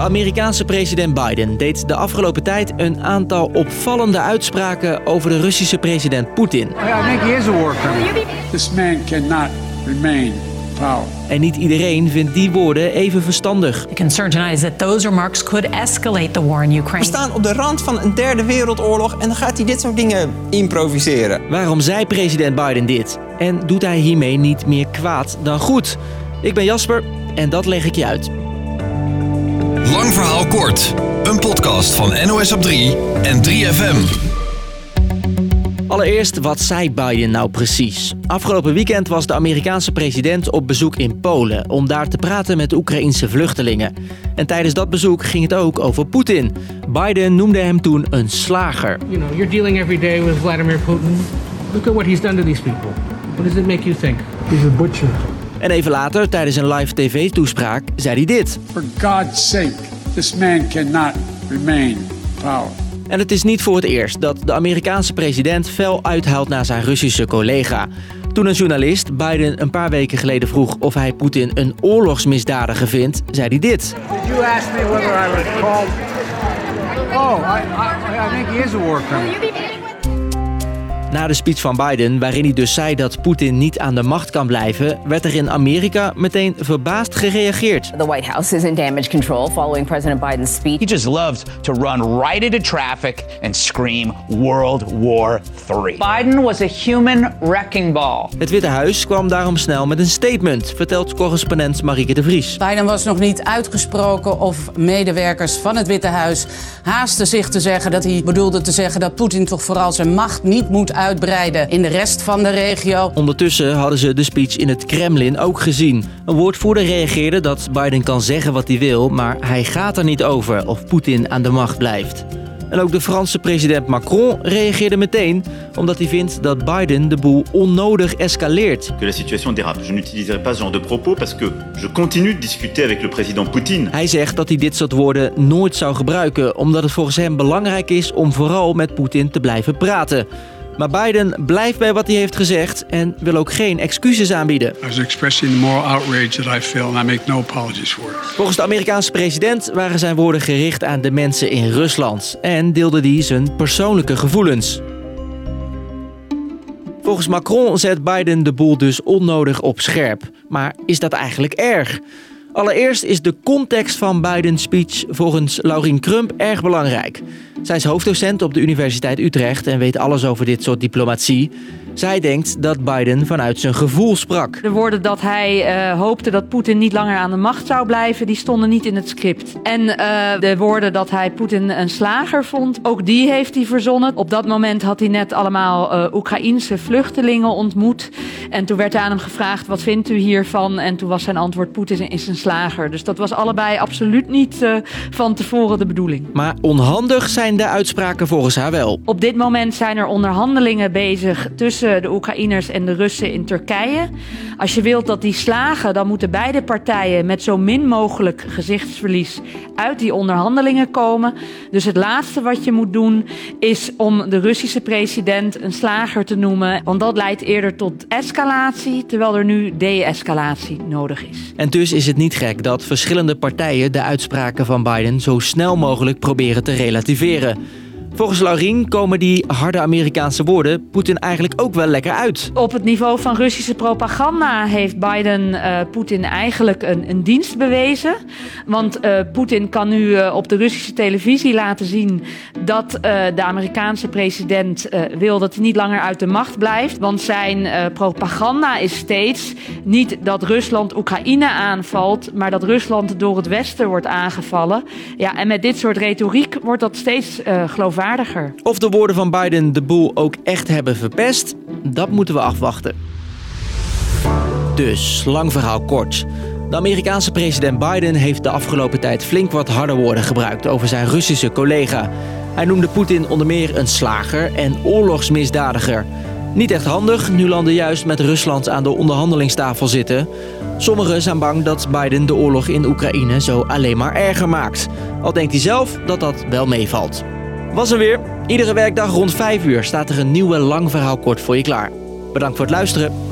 Amerikaanse president Biden deed de afgelopen tijd een aantal opvallende uitspraken over de Russische president Poetin. I think he is a war criminal. This man cannot remain power. En niet iedereen vindt die woorden even verstandig. The concern tonight is that those remarks could escalate the war in We Ukraine. staan op de rand van een derde wereldoorlog en dan gaat hij dit soort dingen improviseren. Waarom zei president Biden dit? En doet hij hiermee niet meer kwaad dan goed? Ik ben Jasper en dat leg ik je uit. Lang verhaal kort. Een podcast van NOS op 3 en 3FM. Allereerst, wat zei Biden nou precies? Afgelopen weekend was de Amerikaanse president op bezoek in Polen om daar te praten met de Oekraïnse vluchtelingen. En tijdens dat bezoek ging het ook over Poetin. Biden noemde hem toen een slager. You know, you're dealing every day with Vladimir Putin. Look at what he's done to these people. What does it make you think? He's a butcher. En even later, tijdens een live tv-toespraak, zei hij dit. For God's sake, this man cannot remain power. En het is niet voor het eerst dat de Amerikaanse president fel uithaalt naar zijn Russische collega. Toen een journalist Biden een paar weken geleden vroeg of hij Poetin een oorlogsmisdadiger vindt, zei hij dit. Did you ask me whether I was called? Oh, I, I, I think he is a war criminal. Na de speech van Biden, waarin hij dus zei dat Poetin niet aan de macht kan blijven, werd er in Amerika meteen verbaasd gereageerd. The White House is in damage control following President Biden's speech. He just loves to run right into traffic and scream World War III. Biden was a human wrecking ball. Het Witte Huis kwam daarom snel met een statement, vertelt correspondent Marieke de Vries. Biden was nog niet uitgesproken of medewerkers van het Witte Huis haasten zich te zeggen dat hij bedoelde te zeggen dat Poetin toch vooral zijn macht niet moet uitbreiden in de rest van de regio. Ondertussen hadden ze de speech in het Kremlin ook gezien. Een woordvoerder reageerde dat Biden kan zeggen wat hij wil, maar hij gaat er niet over of Poetin aan de macht blijft. En ook de Franse president Macron reageerde meteen, omdat hij vindt dat Biden de boel onnodig escaleert. que la situation dérape. Je n'utiliserai pas ce genre de propos parce que je continue de discuter avec le président Poutine. Hij zegt dat hij dit soort woorden nooit zou gebruiken, omdat het volgens hem belangrijk is om vooral met Poetin te blijven praten. Maar Biden blijft bij wat hij heeft gezegd en wil ook geen excuses aanbieden. I was expressing the moral outrage that I feel and I make no apologies for it. Volgens de Amerikaanse president waren zijn woorden gericht aan de mensen in Rusland en deelde hij zijn persoonlijke gevoelens. Volgens Macron zet Biden de boel dus onnodig op scherp. Maar is dat eigenlijk erg? Allereerst is de context van Bidens speech volgens Laurien Krump erg belangrijk. Zij is hoofddocent op de Universiteit Utrecht en weet alles over dit soort diplomatie. Zij denkt dat Biden vanuit zijn gevoel sprak. De woorden dat hij eh, hoopte dat Poetin niet langer aan de macht zou blijven, die stonden niet in het script. En eh, de woorden dat hij Poetin een slager vond, ook die heeft hij verzonnen. Op dat moment had hij net allemaal eh Oekraïense vluchtelingen ontmoet. En toen werd aan hem gevraagd, wat vindt u hiervan? En toen was zijn antwoord, Poetin is een slager. Dus dat was allebei absoluut niet van tevoren de bedoeling. Maar onhandig zijn de uitspraken volgens haar wel. Op dit moment zijn er onderhandelingen bezig tussen de Oekraïners en de Russen in Turkije. Als je wilt dat die slagen, dan moeten beide partijen met zo min mogelijk gezichtsverlies uit die onderhandelingen komen. Dus het laatste wat je moet doen is om de Russische president een slager te noemen. Want dat leidt eerder tot escalatie, terwijl er nu de-escalatie nodig is. En dus is het niet gek dat verschillende partijen de uitspraken van Biden zo snel mogelijk proberen te relativeren leren. Volgens Laurien komen die harde Amerikaanse woorden Poetin eigenlijk ook wel lekker uit. Op het niveau van Russische propaganda heeft Biden eh, Poetin eigenlijk een, een dienst bewezen. Want eh, Poetin kan nu eh, op de Russische televisie laten zien dat de Amerikaanse president wil dat hij niet langer uit de macht blijft. Want zijn propaganda is steeds niet dat Rusland Oekraïne aanvalt, maar dat Rusland door het Westen wordt aangevallen. Ja, en met dit soort retoriek wordt dat steeds eh Of de woorden van Biden de boel ook echt hebben verpest, dat moeten we afwachten. Dus, lang verhaal kort. De Amerikaanse president Biden heeft de afgelopen tijd flink wat harde woorden gebruikt over zijn Russische collega. Hij noemde Poetin onder meer een slager en oorlogsmisdadiger. Niet echt handig, nu landen juist met Rusland aan de onderhandelingstafel zitten. Sommigen zijn bang dat Biden de oorlog in Oekraïne zo alleen maar erger maakt. Al denkt hij zelf dat dat wel meevalt. Was er weer. Iedere werkdag rond 5 uur staat er een nieuwe lang verhaal kort voor je klaar. Bedankt voor het luisteren.